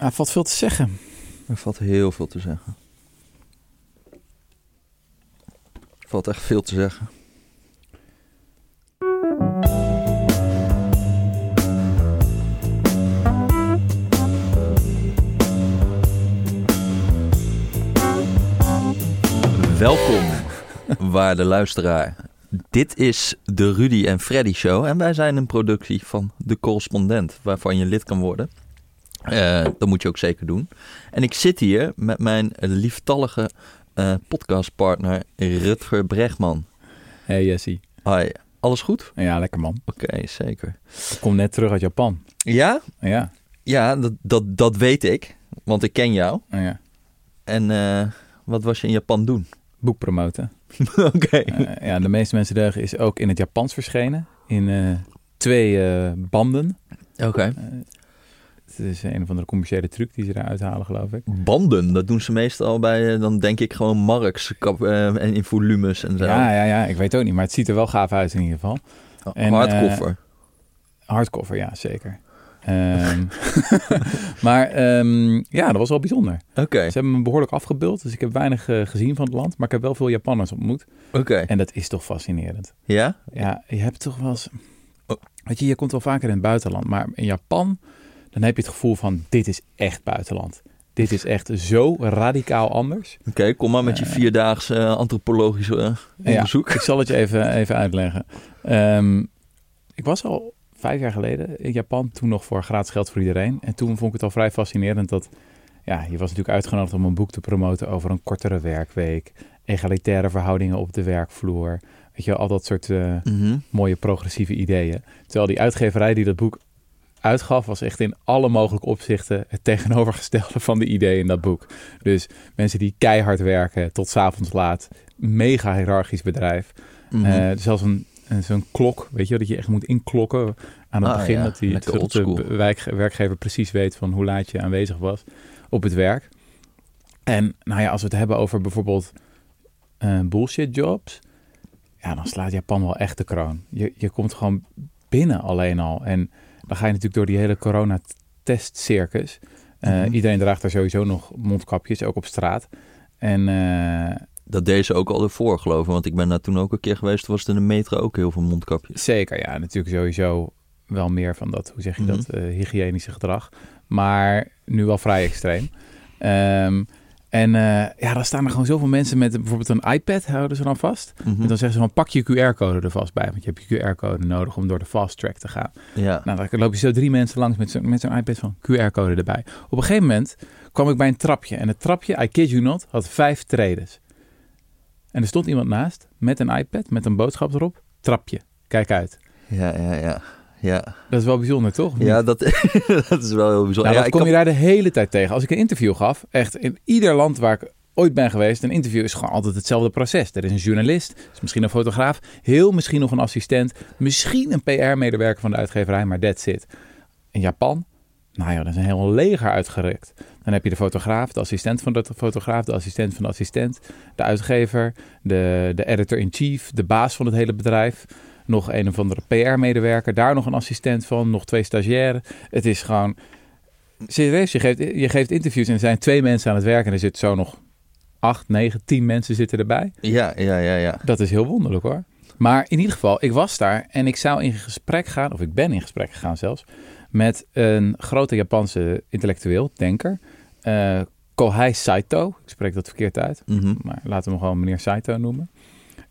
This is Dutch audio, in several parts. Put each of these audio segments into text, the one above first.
er valt veel te zeggen. Er valt heel veel te zeggen. Er valt echt veel te zeggen. Welkom, waarde luisteraar. Dit is de Rudy en Freddy Show en wij zijn een productie van De Correspondent, waarvan je lid kan worden. Eh, dat moet je ook zeker doen. En ik zit hier met mijn lieftallige eh, podcastpartner Rutger Bregman. Hey Jesse. Hi, alles goed? Ja, lekker man. Oké, zeker. Ik kom net terug uit Japan. Ja? Ja. Ja, dat, dat, dat weet ik, want ik ken jou. ja. En eh, wat was je in Japan doen? Boek promoten. Oké. Ja, de meeste mensen deugen is ook in het Japans verschenen. In twee banden. Oké. Het is een of andere commerciële truc die ze daar uithalen, geloof ik. Banden, dat doen ze meestal bij, eh, dan denk ik gewoon marks kap, eh, en in volumes en zo. Ja, ja, ja, ik weet ook niet. Maar het ziet er wel gaaf uit in ieder geval. en, Hardcover. Hardcover, ja, zeker. Ehm, maar ehm, ja, dat was wel bijzonder. Oké, Ze hebben me behoorlijk afgebeeld, dus ik heb weinig eh, gezien van het land. Maar ik heb wel veel Japanners ontmoet. oké. En dat is toch fascinerend. Ja? Ja, je hebt toch wel eens... Oh. Weet je, je komt wel vaker in het buitenland. Maar in Japan, dan heb je het gevoel van... Dit is echt buitenland. Dit is echt zo radicaal anders. Oké, kom maar met je Eh. vierdaagse antropologische Ja, onderzoek. ik zal het je even, even uitleggen. Ehm, ik was al vijf jaar geleden in Japan. Toen nog voor gratis geld voor iedereen. En toen vond ik het al vrij fascinerend dat... Ja, je was natuurlijk uitgenodigd om een boek te promoten over een kortere werkweek. Egalitaire verhoudingen op de werkvloer. Weet je, al dat soort... eh, Mhm. mooie progressieve ideeën. Terwijl die uitgeverij die dat boek uitgaf, was echt in alle mogelijke opzichten het tegenovergestelde van de ideeën in dat boek. Dus mensen die keihard werken tot 's avonds laat, mega hiërarchisch bedrijf. Mhm. Eh, zelfs een, een- zo'n klok, weet je, dat je echt moet inklokken aan het Ah, begin, ja. dat, die, de wijk- werkgever precies weet van hoe laat je aanwezig was op het werk. En nou ja, als we het hebben over bijvoorbeeld eh, bullshit jobs, ja, dan slaat Japan wel echt de kroon. Je, je komt gewoon binnen alleen al. En dan ga je natuurlijk door die hele coronatestcircus. Eh Mhm. Iedereen draagt daar sowieso nog mondkapjes, ook op straat. En eh, Dat deed ze ook al ervoor, geloof ik. Want ik ben daar toen ook een keer geweest. Toen was het in de metro ook heel veel mondkapjes. zeker, ja, natuurlijk sowieso wel meer van dat, hoe zeg je dat, Mhm. eh, hygiënische gedrag. Maar nu wel vrij extreem. Ehm, en eh, ja, dan staan er gewoon zoveel mensen met bijvoorbeeld een iPad, houden ze dan vast. Mhm. En dan zeggen ze van, pak je QR-code er vast bij. Want je hebt je QR-code nodig om door de fast track te gaan. Ja. Nou, dan loop je zo drie mensen langs met zo'n met zo'n iPad van QR-code erbij. Op een gegeven moment kwam ik bij een trapje. En het trapje, I kid you not, had vijf tredes. En er stond iemand naast met een iPad, met een boodschap erop. Trapje, kijk uit. Ja, ja, ja. Ja, Dat is wel bijzonder, toch? Ja dat, dat is wel heel bijzonder. nou, ja, dat ik kom kan- je daar de hele tijd tegen. Als ik een interview gaf, echt in ieder land waar ik ooit ben geweest, een interview is gewoon altijd hetzelfde proces. Er is een journalist, is misschien een fotograaf, heel misschien nog een assistent, misschien een PR-medewerker van de uitgeverij, maar that's it. In Japan, nou ja, dat is een heel leger uitgerukt. Dan heb je de fotograaf, de assistent van de fotograaf, de assistent van de assistent, de uitgever, de, de editor-in-chief, de baas van het hele bedrijf, nog een of andere PR-medewerker, daar nog een assistent van, nog twee stagiairen. Het is gewoon serieus. Je geeft, je geeft interviews en er zijn twee mensen aan het werk en er zitten zo nog acht, negen, tien mensen zitten erbij. Ja, ja, ja, ja. Dat is heel wonderlijk hoor. Maar in ieder geval, ik was daar en ik zou in gesprek gaan, of ik ben in gesprek gegaan zelfs, met een grote Japanse intellectueel, denker, eh Kohei Saito. Ik spreek dat verkeerd uit, Mhm. maar laten we hem gewoon meneer Saito noemen.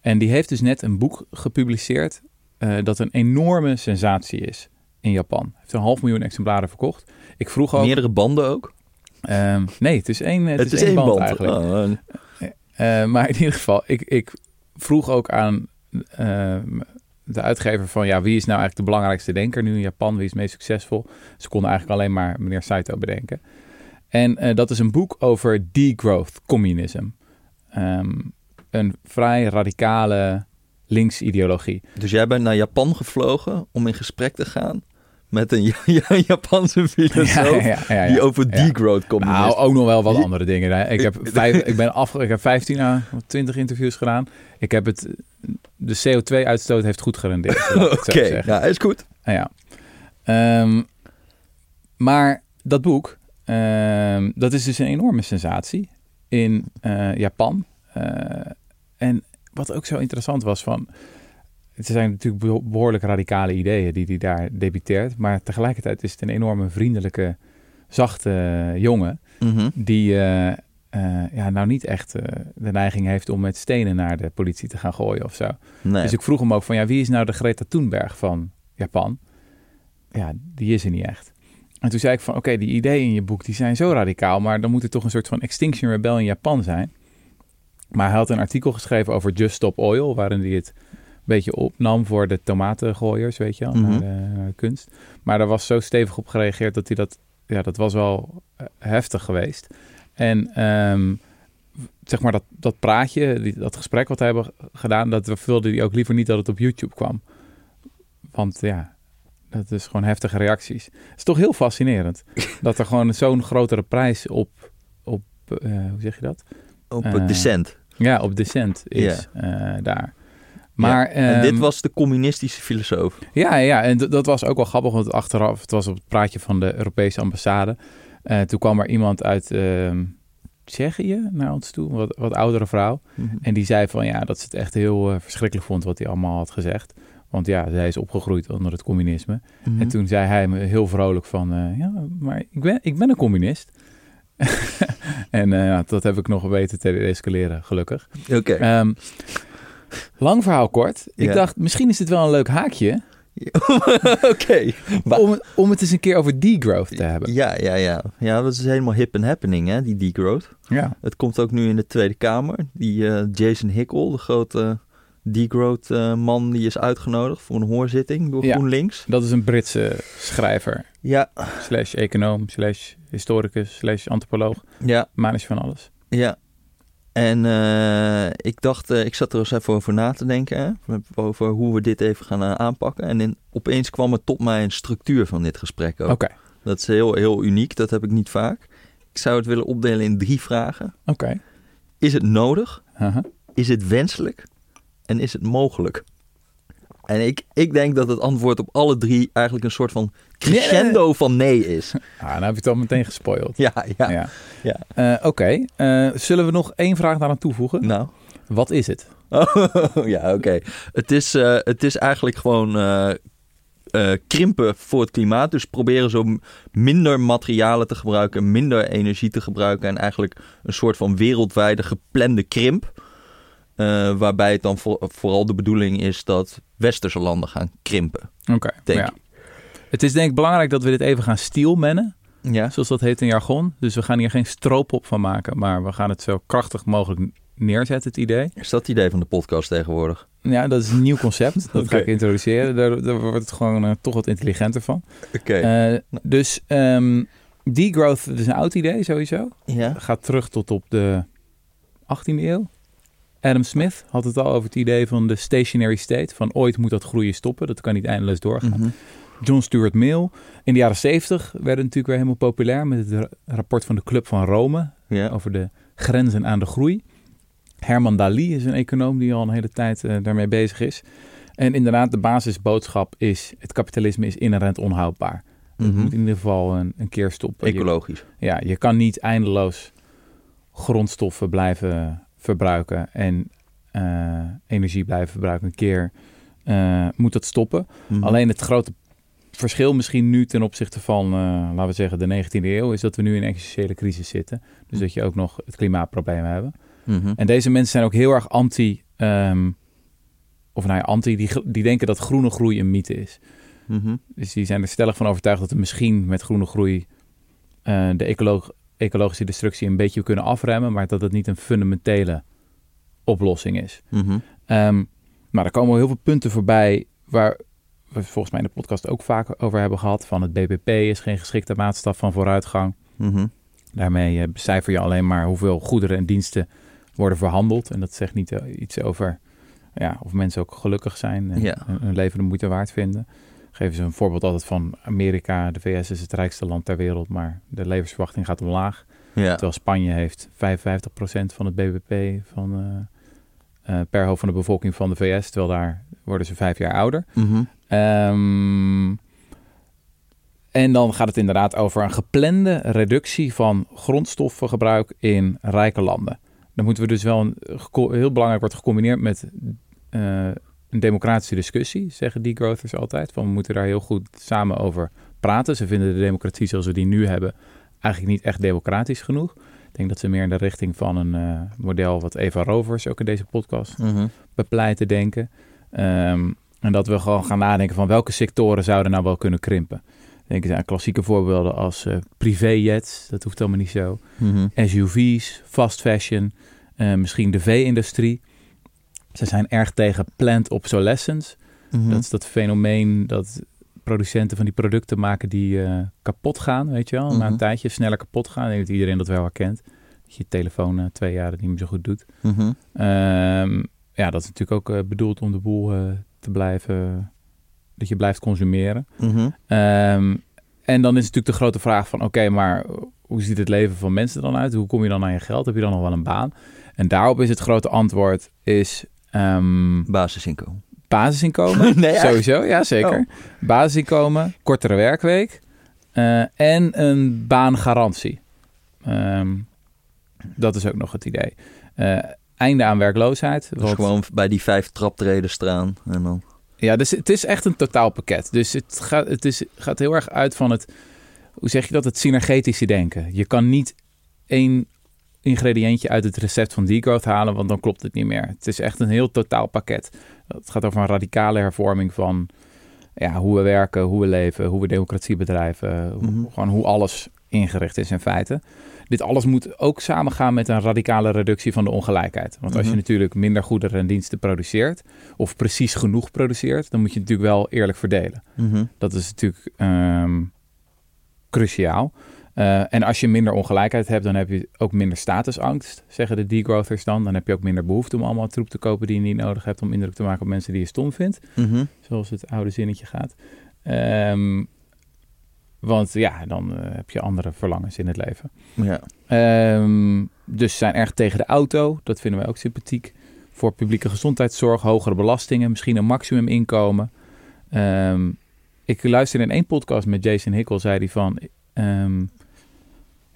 En die heeft dus net een boek gepubliceerd eh, dat een enorme sensatie is in Japan. Hij heeft een half miljoen exemplaren verkocht. Ik vroeg ook... Meerdere banden ook? Ehm, nee, het is één, het is één één band, eigenlijk. Oh, Eh, maar in ieder geval, ik, ik vroeg ook aan eh, de uitgever van... ja, wie is nou eigenlijk de belangrijkste denker nu in Japan? Wie is het meest succesvol? Ze konden eigenlijk alleen maar meneer Saito bedenken. En eh, dat is een boek over degrowth communism. Ehm, een vrij radicale linksideologie. Dus jij bent naar Japan gevlogen om in gesprek te gaan met een Ja- Ja- Japanse filosoof ja, ja, ja. die over degrowth komt. Nou, ook nog wel wat andere dingen. hè. Ik heb, vijf, ik ben af, ik heb 15 à 20 interviews gedaan. Ik heb het, de CO2-uitstoot heeft goed gerendeerd. Oké, zeggen. ja, is goed. Ah, ja. Ehm, maar dat boek, ehm, dat is dus een enorme sensatie in eh, Japan. Eh, en wat ook zo interessant was van... Het zijn natuurlijk beho- behoorlijk radicale ideeën die hij daar debiteert. Maar tegelijkertijd is het een enorme vriendelijke, zachte jongen. Mhm. Die eh, eh, ja, nou niet echt eh, de neiging heeft om met stenen naar de politie te gaan gooien of zo. Nee. Dus ik vroeg hem ook van, ja, wie is nou de Greta Thunberg van Japan? Ja, die is er niet echt. En toen zei ik van, oké, die ideeën in je boek, die zijn zo radicaal, maar dan moet er toch een soort van Extinction Rebel in Japan zijn. Maar hij had een artikel geschreven over Just Stop Oil, waarin hij het een beetje opnam voor de tomatengooiers, weet je wel, Mhm. naar, de, naar de kunst. Maar daar was zo stevig op gereageerd dat hij dat, ja, dat was wel eh, heftig geweest. En ehm, zeg maar dat, dat praatje, die, dat gesprek wat we hebben gedaan, dat wilde hij ook liever niet dat het op YouTube kwam. Want ja, dat is gewoon heftige reacties. Het is toch heel fascinerend dat er gewoon zo'n grotere prijs op, op eh, hoe zeg je dat? Op eh, het decent. Ja, op decent is eh, daar. Maar, en dit ehm, was de communistische filosoof. ja, ja, en dat was ook wel grappig, want achteraf, het was op het praatje van de Europese ambassade. Eh, toen kwam er iemand uit ehm, Tsjechië naar ons toe, wat, wat oudere vrouw. Mhm. En die zei van ja, dat ze het echt heel eh, verschrikkelijk vond wat hij allemaal had gezegd. Want ja, zij is opgegroeid onder het communisme. Mhm. En toen zei hij me heel vrolijk van, eh, ja, maar ik ben, ik ben een communist. en eh, dat heb ik nog weten te escaleren, gelukkig. Oké. Ehm, lang verhaal kort. Ik dacht, misschien is dit wel een leuk haakje Oké. Om, het- om het eens een keer over degrowth te hebben. Ja, ja, ja. Ja, dat is helemaal hip and happening, hè, die degrowth. Ja, Het komt ook nu in de Tweede Kamer. Die eh, Jason Hickel, de grote degrowth eh, man, die is uitgenodigd voor een hoorzitting door Ja. GroenLinks. dat is een Britse schrijver, Ja, slash econoom, slash historicus, slash antropoloog. ja, is van alles. ja. En eh, ik dacht, eh, ik zat er eens even over na te denken, hè, over hoe we dit even gaan aanpakken. En in, opeens kwam er tot mij een structuur van dit gesprek ook. Oké, Dat is heel, heel uniek, dat heb ik niet vaak. Ik zou het willen opdelen in drie vragen. oké. Is het nodig? Is het wenselijk? En is het mogelijk? En ik, ik denk dat het antwoord op alle drie eigenlijk een soort van crescendo van nee is. Ah, nou heb je het al meteen gespoild. Ja, ja. Ja. ja. Eh, Oké, Eh, zullen we nog één vraag daaraan toevoegen? Nou. Wat is het? ja, oké. Het, is, eh, het is eigenlijk gewoon krimpen voor het klimaat. Dus proberen zo minder materialen te gebruiken, minder energie te gebruiken. En eigenlijk een soort van wereldwijde geplande krimp. Eh, waarbij het dan voor- vooral de bedoeling is dat westerse landen gaan krimpen. Oké, Denk ja. Het is denk ik belangrijk dat we dit even gaan stielmennen, Ja, zoals dat heet in jargon. Dus we gaan hier geen stroopop van maken, maar we gaan het zo krachtig mogelijk neerzetten, het idee. is dat het idee van de podcast tegenwoordig? Ja, dat is een nieuw concept. Dat ga ik introduceren. Daar, daar wordt het gewoon eh, toch wat intelligenter van. Oké. Eh, dus ehm, degrowth dat is een oud idee sowieso. ja. gaat terug tot op de 18e eeuw. Adam Smith had het al over het idee van de stationary state. Van ooit moet dat groeien stoppen. Dat kan niet eindeloos doorgaan. Mhm. John Stuart Mill. In de jaren 70 werden natuurlijk weer helemaal populair met het ra- rapport van de Club van Rome over de grenzen aan de groei. Herman Daly is een econoom die al een hele tijd eh, daarmee bezig is. En inderdaad, de basisboodschap is: het kapitalisme is inherent onhoudbaar. Het Mhm. moet in ieder geval een, een keer stoppen. Je- Ecologisch. ja, je kan niet eindeloos grondstoffen blijven verbruiken en eh, energie blijven verbruiken. Een keer eh, moet dat stoppen. Mhm. Alleen het grote verschil misschien nu ten opzichte van, eh, laten we zeggen, de 19e eeuw... is dat we nu in een existentiële crisis zitten. Dus dat je ook nog het klimaatprobleem hebben. Mhm. En deze mensen zijn ook heel erg anti... ehm, of nou ja, anti, die, die denken dat groene groei een mythe is. Mhm. Dus die zijn er stellig van overtuigd dat we misschien met groene groei de ecolo- ecologische destructie een beetje kunnen afremmen, maar dat het niet een fundamentele oplossing is. Mhm. Ehm maar er komen heel veel punten voorbij waar we volgens mij in de podcast ook vaak over hebben gehad. Van het BBP is geen geschikte maatstaf van vooruitgang. Mhm. Daarmee eh, becijfer je alleen maar hoeveel goederen en diensten worden verhandeld. En dat zegt niet eh, iets over ja, of mensen ook gelukkig zijn en Ja. hun- hun leven de moeite waard vinden. Geven ze een voorbeeld altijd van Amerika. De VS is het rijkste land ter wereld, maar de levensverwachting gaat omlaag. Ja. Terwijl Spanje heeft 55% van het BBP van, eh, eh, per hoofd van de bevolking van de VS. Terwijl daar worden ze vijf jaar ouder. Ehm, En dan gaat het inderdaad over een geplande reductie van grondstoffengebruik in rijke landen. Dan moeten we dus wel een, heel belangrijk wordt gecombineerd met uh, een democratische discussie, zeggen degrowthers altijd. Van we moeten daar heel goed samen over praten. Ze vinden de democratie zoals we die nu hebben eigenlijk niet echt democratisch genoeg. Ik denk dat ze meer in de richting van een uh, model wat Eva Rovers ook in deze podcast Mhm. bepleiten denken. Ehm, en dat we gewoon gaan nadenken van welke sectoren zouden nou wel kunnen krimpen. Denk eens aan klassieke voorbeelden als uh, privéjets, dat hoeft allemaal niet zo. Mhm. SUV's, fast fashion, uh, misschien de vee-industrie. Ze zijn erg tegen planned obsolescence. Mhm. Dat is dat fenomeen dat producenten van die producten maken die uh, kapot gaan, weet je wel. Mhm. Na een tijdje sneller kapot gaan. Ik denk dat iedereen dat wel herkent. Dat je telefoon uh, twee jaar niet meer zo goed doet. Mhm. Um, ja, dat is natuurlijk ook uh, bedoeld om de boel te blijven, dat je blijft consumeren. Mhm. Um, en dan is natuurlijk de grote vraag van, oké, okay, maar hoe ziet het leven van mensen dan uit? Hoe kom je dan aan je geld? Heb je dan nog wel een baan? En daarop is het grote antwoord is... Um, Basisinkomen. Basisinkomen, nee, sowieso, ja zeker. Oh. Basisinkomen, kortere werkweek uh, en een baangarantie. Um, dat is ook nog het idee. Uh, einde aan werkloosheid. Dus gewoon bij die vijf traptreden staan en dan... Ja, dus het is echt een totaalpakket. Dus het gaat, het is, gaat heel erg uit van het, hoe zeg je dat, het synergetische denken. Je kan niet één ingrediëntje uit het recept van degrowth halen, want dan klopt het niet meer. Het is echt een heel totaalpakket. Het gaat over een radicale hervorming van ja, hoe we werken, hoe we leven, hoe we democratie bedrijven. Mhm. Gewoon hoe alles ingericht is in feite. Dit alles moet ook samengaan met een radicale reductie van de ongelijkheid. Want als je Mhm. natuurlijk minder goederen en diensten produceert, of precies genoeg produceert, dan moet je natuurlijk wel eerlijk verdelen. Mhm. Dat is natuurlijk ehm, cruciaal. Eh, en als je minder ongelijkheid hebt, dan heb je ook minder statusangst, zeggen de degrowthers dan. Dan heb je ook minder behoefte om allemaal troep te kopen die je niet nodig hebt om indruk te maken op mensen die je stom vindt. Mhm. Zoals het oude zinnetje gaat. Ehm, want ja, dan eh, heb je andere verlangens in het leven. Ja. Ehm, dus ze zijn erg tegen de auto. Dat vinden wij ook sympathiek. Voor publieke gezondheidszorg, hogere belastingen, misschien een maximuminkomen. Ehm, ik luisterde in één podcast met Jason Hickel, zei hij van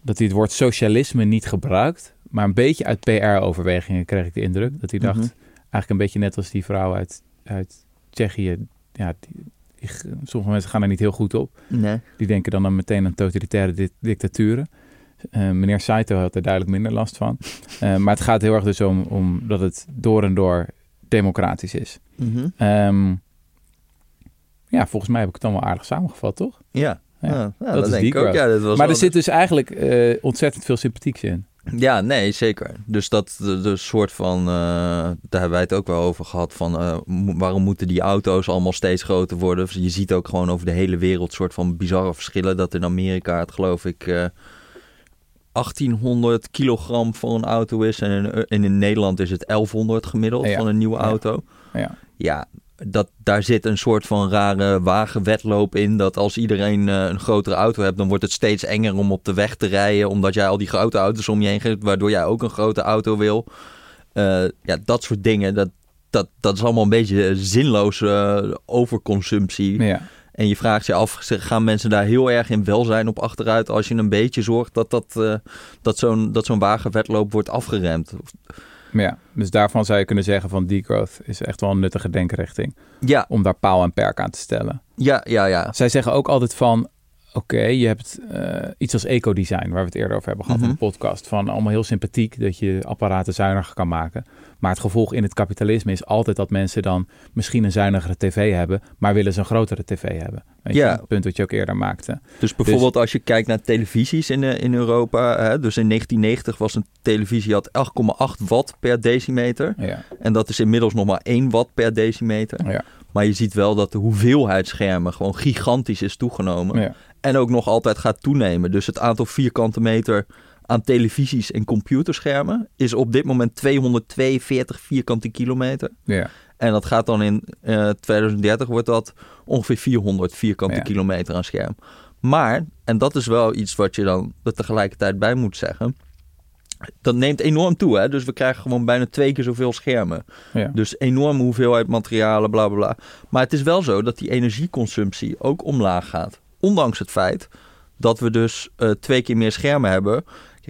dat hij het woord socialisme niet gebruikt, maar een beetje uit PR-overwegingen kreeg ik de indruk dat hij dacht, Mhm. eigenlijk een beetje net als die vrouw uit, uit Tsjechië. Ja, die, die, sommige mensen gaan er niet heel goed op. Nee. Die denken dan, dan meteen aan totalitaire di dictaturen. Uh, meneer Saito had er duidelijk minder last van. Uh, maar het gaat heel erg dus om, om dat het door en door democratisch is. Mhm. Um, ja, volgens mij heb ik het dan wel aardig samengevat, toch? Ja. Ja, dat is denk ik ook. Ja, dat was maar er zit dus eigenlijk uh, ontzettend veel sympathieks in. Ja, nee, zeker. Dus dat de, de soort van, uh, daar hebben wij het ook wel over gehad van uh, mo waarom moeten die auto's allemaal steeds groter worden? Je ziet ook gewoon over de hele wereld soort van bizarre verschillen. Dat in Amerika het geloof ik uh, 1800 kilogram voor een auto is en in, en in Nederland is het 1100 gemiddeld Ja. van een nieuwe Ja. auto. Ja. Ja, dat, daar zit een soort van rare wagenwetloop in. Dat als iedereen uh, een grotere auto hebt, dan wordt het steeds enger om op de weg te rijden. Omdat jij al die grote auto's om je heen hebt, waardoor jij ook een grote auto wil. Uh, ja, dat soort dingen, dat, dat, dat is allemaal een beetje zinloze uh, overconsumptie. Ja. En je vraagt je af, gaan mensen daar heel erg in welzijn op achteruit als je een beetje zorgt dat, dat, uh, dat zo'n dat zo'n wagenwetloop wordt afgeremd? Ja, dus daarvan zou je kunnen zeggen van degrowth is echt wel een nuttige denkrichting. Ja. Om daar paal en perk aan te stellen. Ja, ja, ja. Zij zeggen ook altijd van, oké, okay, je hebt uh, iets als ecodesign, waar we het eerder over hebben gehad Mhm. in de podcast. Van allemaal heel sympathiek dat je apparaten zuiniger kan maken. Maar het gevolg in het kapitalisme is altijd dat mensen dan misschien een zuinigere tv hebben, maar willen ze een grotere tv hebben. Weet Ja. je, het punt wat je ook eerder maakte. Dus bijvoorbeeld als je kijkt naar televisies in, eh, in Europa. Hè, dus in 1990 was een televisie had 8,8 watt per decimeter. Ja, En dat is inmiddels nog maar 1 watt per decimeter. ja, Maar je ziet wel dat de hoeveelheid schermen gewoon gigantisch is toegenomen. ja. En ook nog altijd gaat toenemen. Dus het aantal vierkante meter aan televisies en computerschermen is op dit moment 242 vierkante kilometer. ja. En dat gaat dan in eh 2030 wordt dat ongeveer 400 vierkante Ja. kilometer aan scherm. Maar, en dat is wel iets wat je dan er tegelijkertijd bij moet zeggen. Dat neemt enorm toe, hè? Dus we krijgen gewoon bijna twee keer zoveel schermen. ja. Dus enorme hoeveelheid materialen, bla bla bla. Maar het is wel zo dat die energieconsumptie ook omlaag gaat. ondanks het feit dat we dus uh, twee keer meer schermen hebben,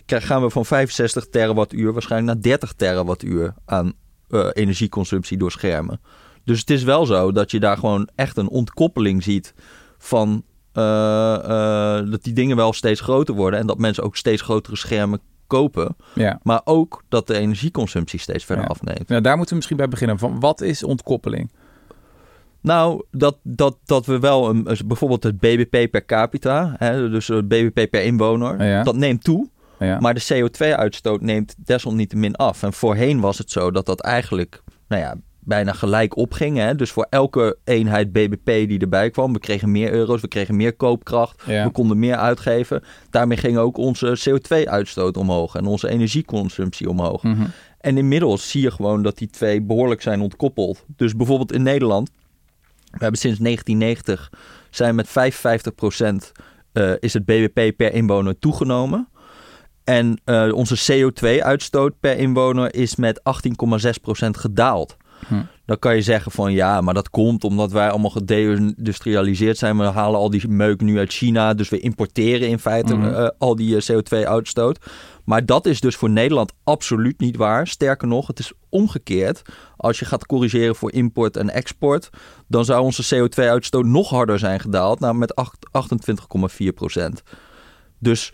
gaan we van 65 terawattuur waarschijnlijk naar 30 terawattuur aan uh, energieconsumptie door schermen. Dus het is wel zo dat je daar gewoon echt een ontkoppeling ziet van uh, dat die dingen wel steeds groter worden en dat mensen ook steeds grotere schermen kopen. Ja. Maar ook dat de energieconsumptie steeds verder afneemt. Nou, daar moeten we misschien bij beginnen. Van wat is ontkoppeling? Nou, dat, dat, dat we wel een, bijvoorbeeld het BBP per capita, hè, dus het BBP per inwoner, dat neemt toe. Ja. Maar de CO2-uitstoot neemt desalniettemin af. En voorheen was het zo dat dat eigenlijk nou ja, bijna gelijk opging. Hè? Dus voor elke eenheid BBP die erbij kwam, we kregen meer euro's, we kregen meer koopkracht, we konden meer uitgeven. Daarmee ging ook onze CO2-uitstoot omhoog en onze energieconsumptie omhoog. Mhm. En inmiddels zie je gewoon dat die twee behoorlijk zijn ontkoppeld. Dus bijvoorbeeld in Nederland, we hebben sinds 1990 zijn met 55 procent uh, is het BBP per inwoner toegenomen. En uh, onze CO2-uitstoot per inwoner is met 18,6% gedaald. Hm. Dan kan je zeggen van ja, maar dat komt omdat wij allemaal gedeindustrialiseerd zijn. We halen al die meuk nu uit China. Dus we importeren in feite hm. eh, al die eh, CO2-uitstoot. Maar dat is dus voor Nederland absoluut niet waar. Sterker nog, het is omgekeerd. Als je gaat corrigeren voor import en export, dan zou onze CO2-uitstoot nog harder zijn gedaald, namelijk met 28,4 Dus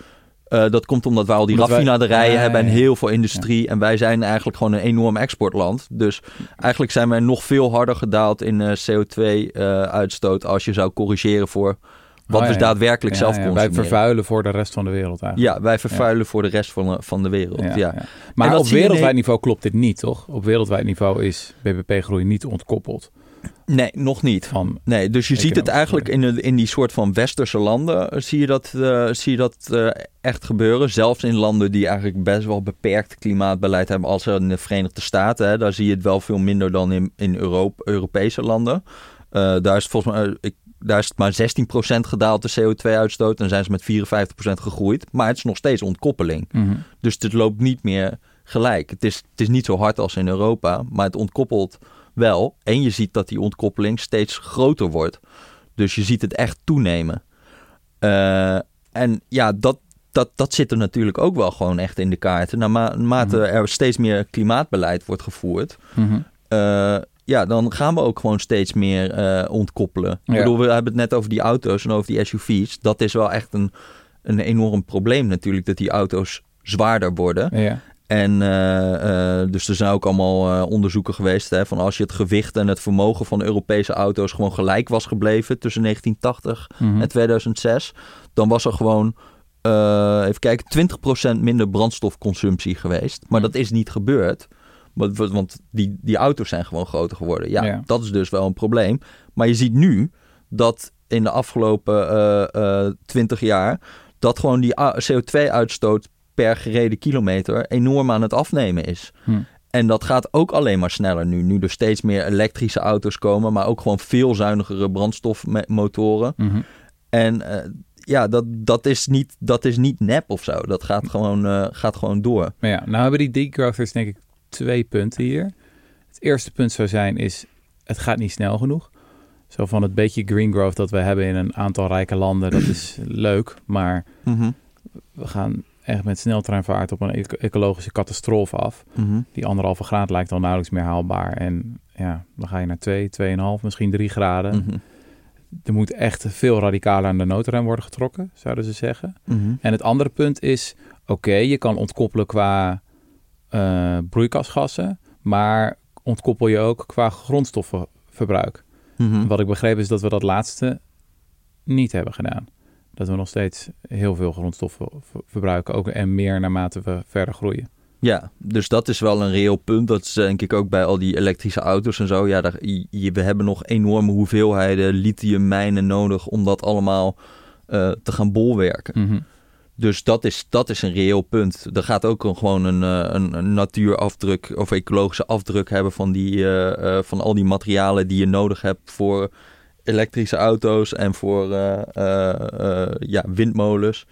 uh, dat komt omdat wij al die raffinaderijen hebben en heel veel industrie. En wij zijn eigenlijk gewoon een enorm exportland. Dus eigenlijk zijn wij nog veel harder gedaald in uh, CO2-uitstoot uh, als je zou corrigeren voor wat oh, we daadwerkelijk zelf consumeren. Wij vervuilen voor de rest van de wereld eigenlijk. Ja, wij vervuilen voor de rest van de, van de wereld. Ja, Maar op wereldwijd niveau klopt dit niet, toch? Op wereldwijd niveau is BBP-groei niet ontkoppeld. Nee, nog niet. Van nee, dus je ziet het eigenlijk in, in die soort van westerse landen, eh, zie je dat, uh, zie je dat uh, echt gebeuren. Zelfs in landen die eigenlijk best wel beperkt klimaatbeleid hebben, als in de Verenigde Staten. Hè, daar zie je het wel veel minder dan in, in Europa, Europese landen. Uh, daar is volgens mij, ik, daar is het maar 16% gedaald de CO2-uitstoot en zijn ze met 54% gegroeid. Maar het is nog steeds ontkoppeling. Mm -hmm. Dus het loopt niet meer gelijk. Het is, het is niet zo hard als in Europa, maar het ontkoppelt wel. En je ziet dat die ontkoppeling steeds groter wordt. Dus je ziet het echt toenemen. Uh, en ja, dat, dat, dat zit er natuurlijk ook wel gewoon echt in de kaarten. Naarmate mm er steeds meer klimaatbeleid wordt gevoerd, mm -hmm. uh, ja, dan gaan we ook gewoon steeds meer uh, ontkoppelen. Ja. Ik bedoel, we hebben het net over die auto's en over die SUV's. Dat is wel echt een, een enorm probleem natuurlijk, dat die auto's zwaarder worden. Ja. En uh, uh, dus er zijn ook allemaal uh, onderzoeken geweest hè, van als je het gewicht en het vermogen van Europese auto's gewoon gelijk was gebleven tussen 1980 mm-hmm. en 2006, dan was er gewoon, even kijken, 20% minder brandstofconsumptie geweest. Maar mm. dat is niet gebeurd. Want, want die, die auto's zijn gewoon groter geworden. Ja, ja, dat is dus wel een probleem. Maar je ziet nu dat in de afgelopen 20 jaar dat gewoon die CO2-uitstoot per gereden kilometer enorm aan het afnemen is. Hm. En dat gaat ook alleen maar sneller nu. Nu er steeds meer elektrische auto's komen, maar ook gewoon veel zuinigere brandstofmotoren. Mm En uh, ja, dat, dat, is niet, dat is niet nep of zo. Dat gaat gewoon, uh, gaat gewoon door. Maar ja, nou hebben die degrowthers denk ik twee punten hier. Het eerste punt zou zijn is, het gaat niet snel genoeg. Zo van het beetje green growth dat we hebben in een aantal rijke landen, dat is leuk. Maar mm -hmm. we gaan echt met sneltreinvaart op een ecologische catastrofe af. Mhm. Die anderhalve graad lijkt al nauwelijks meer haalbaar. En ja, dan ga je naar 2, 2,5, misschien 3 graden. Mhm. Er moet echt veel radicaler aan de noodrem worden getrokken, zouden ze zeggen. Mhm. En het andere punt is, oké, je kan ontkoppelen qua uh, broeikasgassen, maar ontkoppel je ook qua grondstoffenverbruik. Wat ik begreep is dat we dat laatste niet hebben gedaan dat we nog steeds heel veel grondstoffen verbruiken. Ook en meer naarmate we verder groeien. Ja, dus dat is wel een reëel punt. Dat is denk ik ook bij al die elektrische auto's en zo. Ja, daar, je, we hebben nog enorme hoeveelheden lithiummijnen nodig om dat allemaal uh, te gaan bolwerken. Mm -hmm. Dus dat is, dat is een reëel punt. Er gaat ook gewoon een, eh, een, een natuurafdruk of ecologische afdruk hebben van, die, uh, van al die materialen die je nodig hebt voor elektrische auto's en voor uh, uh, ja, windmolens.